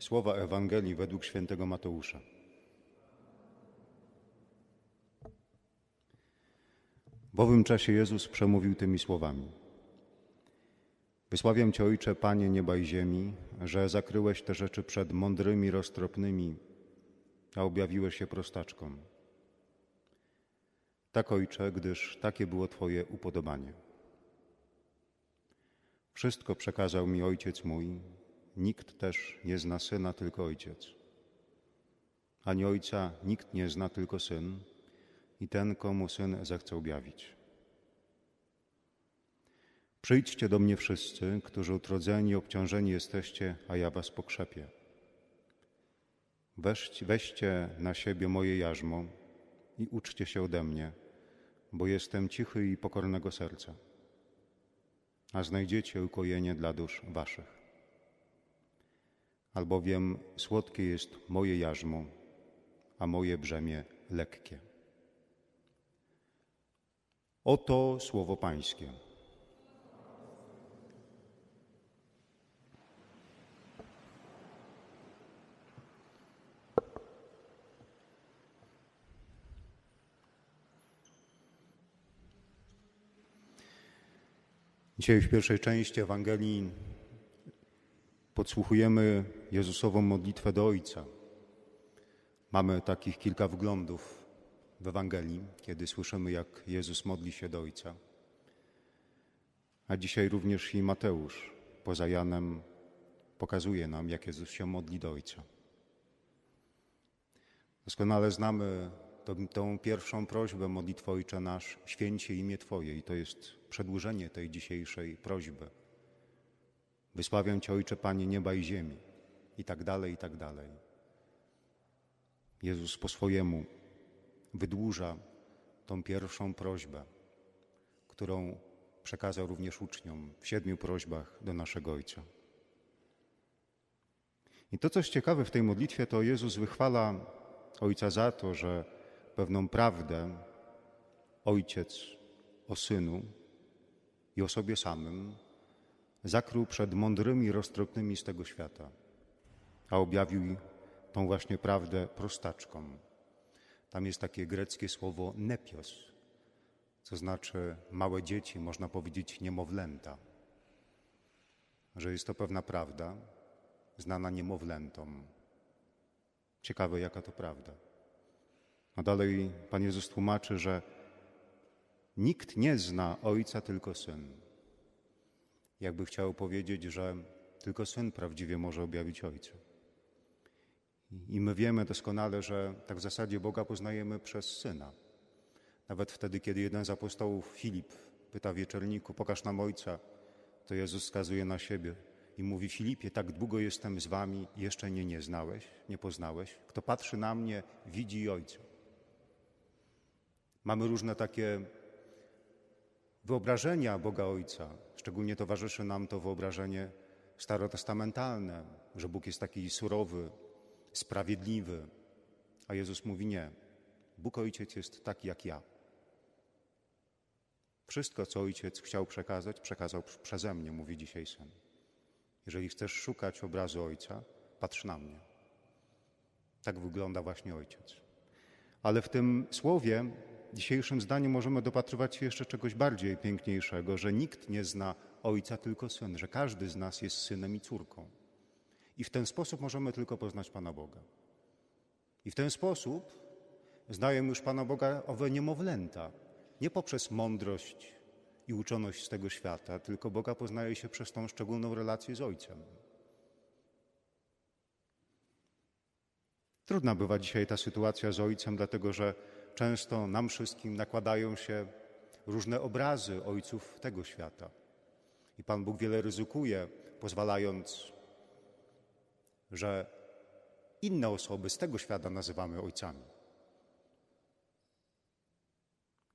Słowa Ewangelii według świętego Mateusza. W owym czasie Jezus przemówił tymi słowami. Wysławiam Cię, Ojcze, Panie nieba i ziemi, że zakryłeś te rzeczy przed mądrymi, roztropnymi, a objawiłeś się prostaczkom. Tak, Ojcze, gdyż takie było Twoje upodobanie. Wszystko przekazał mi Ojciec mój, nikt też nie zna Syna, tylko Ojciec. Ani Ojca nikt nie zna, tylko Syn i ten, komu Syn zechce objawić. Przyjdźcie do mnie wszyscy, którzy utrodzeni i obciążeni jesteście, a ja was pokrzepię. Weźcie, weźcie na siebie moje jarzmo i uczcie się ode mnie, bo jestem cichy i pokornego serca, a znajdziecie ukojenie dla dusz waszych. Albowiem słodkie jest moje jarzmo, a moje brzemię lekkie. Oto słowo Pańskie. Dzisiaj w pierwszej części Ewangelii podsłuchujemy Jezusową modlitwę do Ojca. Mamy takich kilka wglądów w Ewangelii, kiedy słyszymy, jak Jezus modli się do Ojca. A dzisiaj również i Mateusz poza Janem pokazuje nam, jak Jezus się modli do Ojca. Doskonale znamy tą, tą pierwszą prośbę modlitwę Ojcze nasz, święcie imię Twoje i to jest przedłużenie tej dzisiejszej prośby. Wysławiam Cię Ojcze Panie nieba i ziemi i tak dalej, i tak dalej. Jezus po swojemu wydłuża tą pierwszą prośbę, którą przekazał również uczniom w siedmiu prośbach do naszego Ojca. I to, coś ciekawe w tej modlitwie, to Jezus wychwala Ojca za to, że pewną prawdę Ojciec o Synu i o sobie samym zakrył przed mądrymi, roztropnymi z tego świata, a objawił tą właśnie prawdę prostaczkom. Tam jest takie greckie słowo nepios, co znaczy małe dzieci, można powiedzieć niemowlęta. Że jest to pewna prawda, znana niemowlętom. Ciekawe, jaka to prawda. A dalej Pan Jezus tłumaczy, że nikt nie zna Ojca, tylko Syn. Jakby chciał powiedzieć, że tylko Syn prawdziwie może objawić Ojca. I my wiemy doskonale, że tak w zasadzie Boga poznajemy przez Syna. Nawet wtedy, kiedy jeden z apostołów, Filip, pyta wieczerniku, pokaż nam Ojca, to Jezus wskazuje na siebie i mówi, Filipie, tak długo jestem z wami, jeszcze mnie nie znałeś, nie poznałeś. Kto patrzy na mnie, widzi Ojca. Mamy różne takie wyobrażenia Boga Ojca. Szczególnie towarzyszy nam to wyobrażenie starotestamentalne, że Bóg jest taki surowy, sprawiedliwy. A Jezus mówi nie. Bóg Ojciec jest taki jak ja. Wszystko, co Ojciec chciał przekazać, przekazał przeze mnie, mówi dzisiaj Syn. Jeżeli chcesz szukać obrazu Ojca, patrz na mnie. Tak wygląda właśnie Ojciec. Ale w tym słowie dzisiejszym zdaniem możemy dopatrywać się jeszcze czegoś bardziej piękniejszego, że nikt nie zna Ojca, tylko Syn, że każdy z nas jest synem i córką. I w ten sposób możemy tylko poznać Pana Boga. I w ten sposób znają już Pana Boga owe niemowlęta, nie poprzez mądrość i uczoność z tego świata, tylko Boga poznaje się przez tą szczególną relację z Ojcem. Trudna bywa dzisiaj ta sytuacja z Ojcem, dlatego że często nam wszystkim nakładają się różne obrazy ojców tego świata. I Pan Bóg wiele ryzykuje, pozwalając, że inne osoby z tego świata nazywamy ojcami.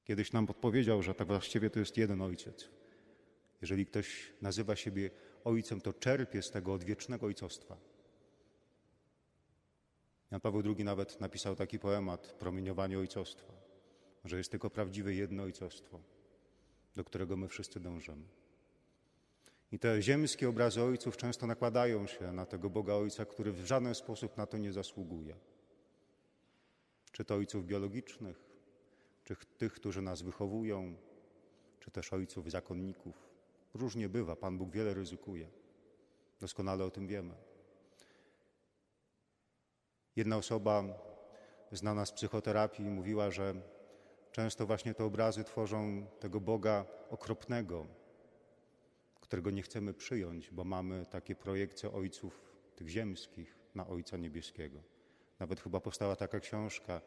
Kiedyś nam podpowiedział, że tak właściwie to jest jeden ojciec. Jeżeli ktoś nazywa siebie ojcem, to czerpie z tego odwiecznego ojcostwa. Jan Paweł II nawet napisał taki poemat Promieniowanie ojcostwa, że jest tylko prawdziwe jedno ojcostwo, do którego my wszyscy dążymy. I te ziemskie obrazy ojców często nakładają się na tego Boga Ojca, który w żaden sposób na to nie zasługuje. Czy to ojców biologicznych, czy tych, którzy nas wychowują, czy też ojców zakonników. Różnie bywa, Pan Bóg wiele ryzykuje. Doskonale o tym wiemy. Jedna osoba znana z psychoterapii mówiła, że często właśnie te obrazy tworzą tego Boga okropnego, którego nie chcemy przyjąć, bo mamy takie projekcje ojców tych ziemskich na Ojca Niebieskiego. Nawet chyba powstała taka książka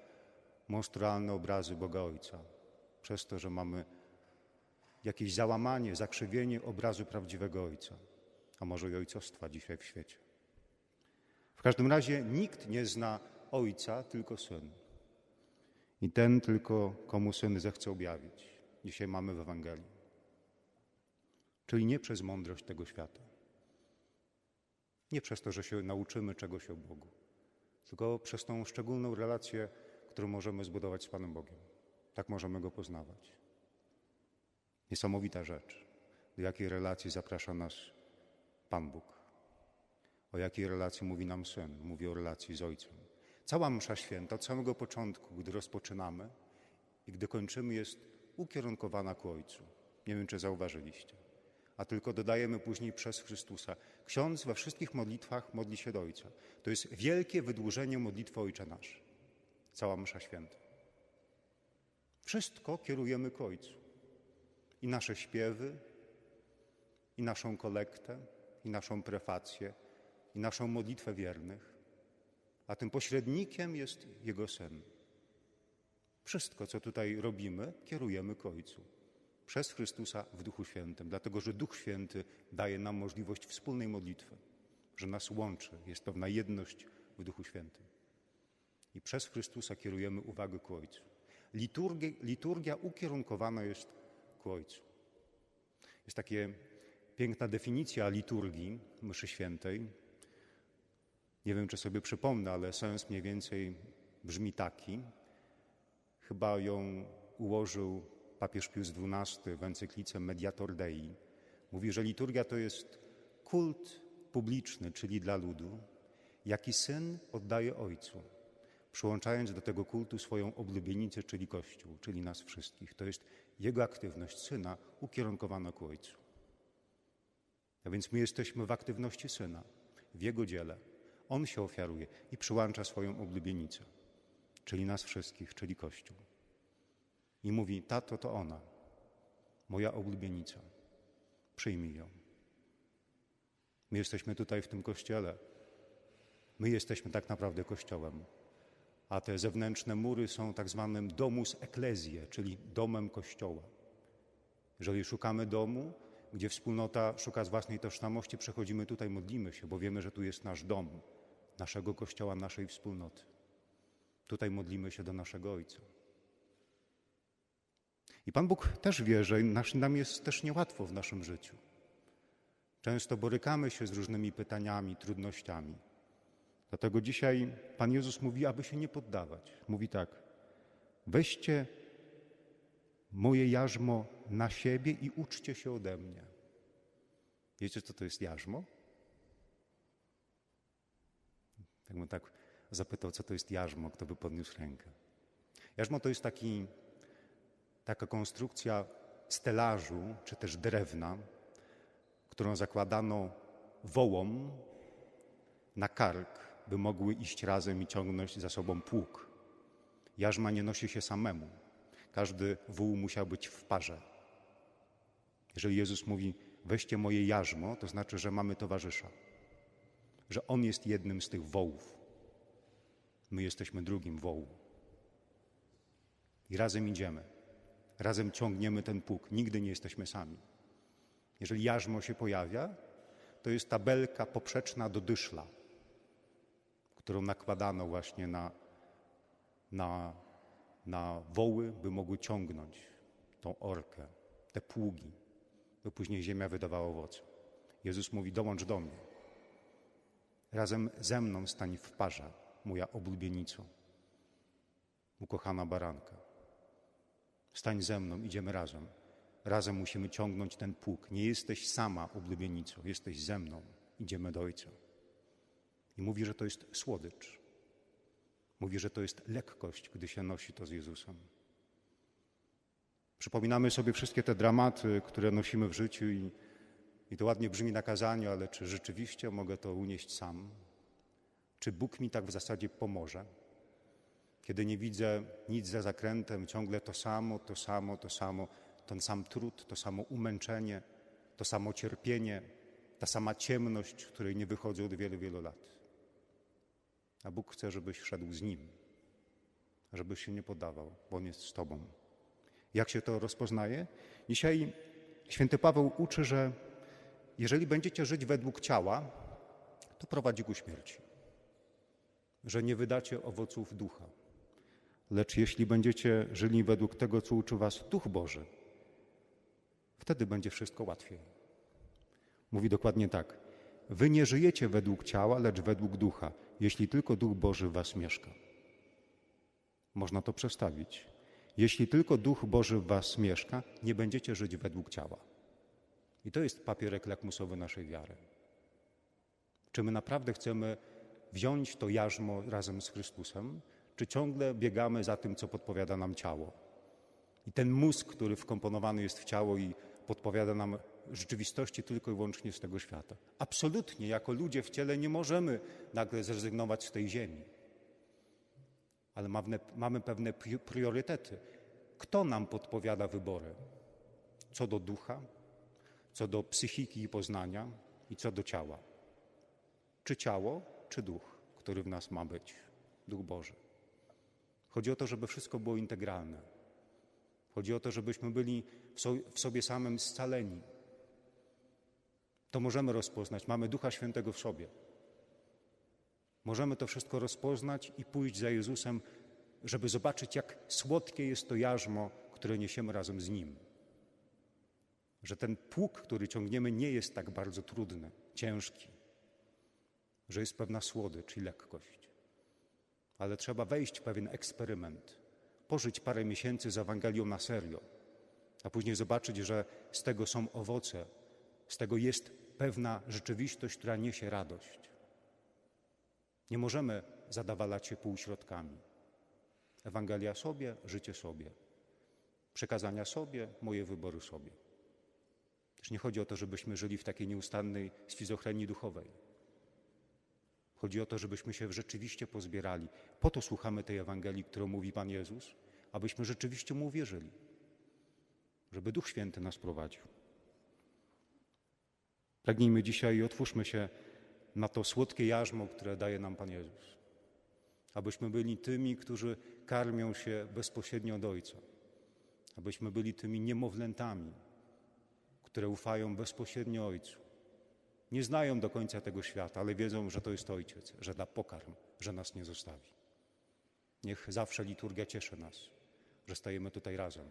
monstrualne obrazy Boga Ojca, przez to, że mamy jakieś załamanie, zakrzywienie obrazu prawdziwego Ojca, a może i ojcostwa dzisiaj w świecie. W każdym razie nikt nie zna Ojca, tylko Syn. I ten tylko, komu Syn zechce objawić. Dzisiaj mamy w Ewangelii. Czyli nie przez mądrość tego świata. Nie przez to, że się nauczymy czegoś o Bogu, tylko przez tą szczególną relację, którą możemy zbudować z Panem Bogiem. Tak możemy Go poznawać. Niesamowita rzecz. Do jakiej relacji zaprasza nas Pan Bóg? O jakiej relacji mówi nam Syn? Mówi o relacji z Ojcem. Cała msza święta od samego początku, gdy rozpoczynamy i gdy kończymy, jest ukierunkowana ku Ojcu. Nie wiem, czy zauważyliście. A tylko dodajemy później przez Chrystusa. Ksiądz we wszystkich modlitwach modli się do Ojca. To jest wielkie wydłużenie modlitwy Ojcze Nasz. Cała msza święta. Wszystko kierujemy ku Ojcu. I nasze śpiewy, i naszą kolektę, i naszą prefację, i naszą modlitwę wiernych, a tym pośrednikiem jest Jego Syn. Wszystko, co tutaj robimy, kierujemy ku Ojcu przez Chrystusa w Duchu Świętym, dlatego że Duch Święty daje nam możliwość wspólnej modlitwy, że nas łączy, jest pewna jedność w Duchu Świętym. I przez Chrystusa kierujemy uwagę ku Ojcu. Liturgia, liturgia ukierunkowana jest ku Ojcu. Jest taka piękna definicja liturgii mszy świętej. Nie wiem, czy sobie przypomnę, ale sens mniej więcej brzmi taki. Chyba ją ułożył papież Pius XII w encyklice Mediator Dei. Mówi, że liturgia to jest kult publiczny, czyli dla ludu, jaki syn oddaje ojcu, przyłączając do tego kultu swoją oblubienicę, czyli Kościół, czyli nas wszystkich. To jest jego aktywność syna ukierunkowana ku ojcu. A więc my jesteśmy w aktywności syna, w jego dziele. On się ofiaruje i przyłącza swoją oblubienicę, czyli nas wszystkich, czyli Kościół. I mówi: Tato, to ona, moja oblubienica. Przyjmij ją. My jesteśmy tutaj w tym kościele. My jesteśmy tak naprawdę kościołem. A te zewnętrzne mury są tak zwanym domus ecclesiae, czyli domem kościoła. Jeżeli szukamy domu, gdzie wspólnota szuka z własnej tożsamości, przechodzimy tutaj, modlimy się, bo wiemy, że tu jest nasz dom, naszego kościoła, naszej wspólnoty. Tutaj modlimy się do naszego Ojca. I Pan Bóg też wie, że nam jest też niełatwo w naszym życiu. Często borykamy się z różnymi pytaniami, trudnościami. Dlatego dzisiaj Pan Jezus mówi, aby się nie poddawać. Mówi tak: weźcie moje jarzmo na siebie i uczcie się ode mnie. Wiecie, co to jest jarzmo? Jakbym tak zapytał, co to jest jarzmo, kto by podniósł rękę. Jarzmo to jest taki taka konstrukcja stelażu czy też drewna, którą zakładano wołom na kark, by mogły iść razem i ciągnąć za sobą pług. Jarzma nie nosi się samemu. Każdy wół musiał być w parze. Jeżeli Jezus mówi, weźcie moje jarzmo, to znaczy, że mamy towarzysza, że On jest jednym z tych wołów. My jesteśmy drugim wołu. I razem idziemy. Razem ciągniemy ten pług, nigdy nie jesteśmy sami. Jeżeli jarzmo się pojawia, to jest tabelka poprzeczna do dyszla, którą nakładano właśnie na, na, na woły, by mogły ciągnąć tą orkę, te pługi, by później ziemia wydawała owoce. Jezus mówi: Dołącz do mnie. Razem ze mną stań w parze, moja oblubienico, ukochana baranka. Stań ze mną, idziemy razem. razem musimy ciągnąć ten pług. Nie jesteś sama, oblubienico, jesteś ze mną. Idziemy do Ojca. I mówi, że to jest słodycz. Mówi, że to jest lekkość, gdy się nosi to z Jezusem. Przypominamy sobie wszystkie te dramaty, które nosimy w życiu i, i to ładnie brzmi na kazaniu, ale czy rzeczywiście mogę to unieść sam? Czy Bóg mi tak w zasadzie pomoże? Kiedy nie widzę nic za zakrętem, ciągle to samo, to samo, to samo, ten sam trud, to samo umęczenie, to samo cierpienie, ta sama ciemność, której nie wychodzę od wielu, wielu lat. A Bóg chce, żebyś szedł z Nim, żebyś się nie podawał, bo On jest z Tobą. Jak się to rozpoznaje? Dzisiaj święty Paweł uczy, że jeżeli będziecie żyć według ciała, to prowadzi ku śmierci. Że nie wydacie owoców ducha. Lecz jeśli będziecie żyli według tego, co uczy was Duch Boży, wtedy będzie wszystko łatwiej. Mówi dokładnie tak. Wy nie żyjecie według ciała, lecz według ducha, jeśli tylko Duch Boży w was mieszka. Można to przestawić. Jeśli tylko Duch Boży w was mieszka, nie będziecie żyć według ciała. I to jest papierek lakmusowy naszej wiary. Czy my naprawdę chcemy wziąć to jarzmo razem z Chrystusem, czy ciągle biegamy za tym, co podpowiada nam ciało? I ten mózg, który wkomponowany jest w ciało i podpowiada nam rzeczywistości tylko i wyłącznie z tego świata. Absolutnie, jako ludzie w ciele nie możemy nagle zrezygnować z tej ziemi. Ale mamy, pewne priorytety. Kto nam podpowiada wybory? Co do ducha, co do psychiki i poznania i co do ciała. Czy ciało, czy duch, który w nas ma być, duch Boży. Chodzi o to, żeby wszystko było integralne. Chodzi o to, żebyśmy byli w sobie samym scaleni. To możemy rozpoznać. Mamy Ducha Świętego w sobie. Możemy to wszystko rozpoznać i pójść za Jezusem, żeby zobaczyć, jak słodkie jest to jarzmo, które niesiemy razem z Nim. Że ten pług, który ciągniemy, nie jest tak bardzo trudny, ciężki, że jest pewna słodycz i lekkość. Ale trzeba wejść w pewien eksperyment, pożyć parę miesięcy z Ewangelią na serio, a później zobaczyć, że z tego są owoce, z tego jest pewna rzeczywistość, która niesie radość. Nie możemy zadawalać się półśrodkami. Ewangelia sobie, życie sobie. Przekazania sobie, moje wybory sobie. Nie chodzi o to, żebyśmy żyli w takiej nieustannej schizofrenii duchowej. Chodzi o to, żebyśmy się rzeczywiście pozbierali. Po to słuchamy tej Ewangelii, którą mówi Pan Jezus, abyśmy rzeczywiście Mu uwierzyli. Żeby Duch Święty nas prowadził. Pragnijmy dzisiaj i otwórzmy się na to słodkie jarzmo, które daje nam Pan Jezus. Abyśmy byli tymi, którzy karmią się bezpośrednio od Ojca. Abyśmy byli tymi niemowlętami, które ufają bezpośrednio Ojcu. Nie znają do końca tego świata, ale wiedzą, że to jest Ojciec, że da pokarm, że nas nie zostawi. Niech zawsze liturgia cieszy nas, że stajemy tutaj razem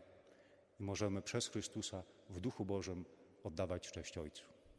i możemy przez Chrystusa w Duchu Bożym oddawać cześć Ojcu.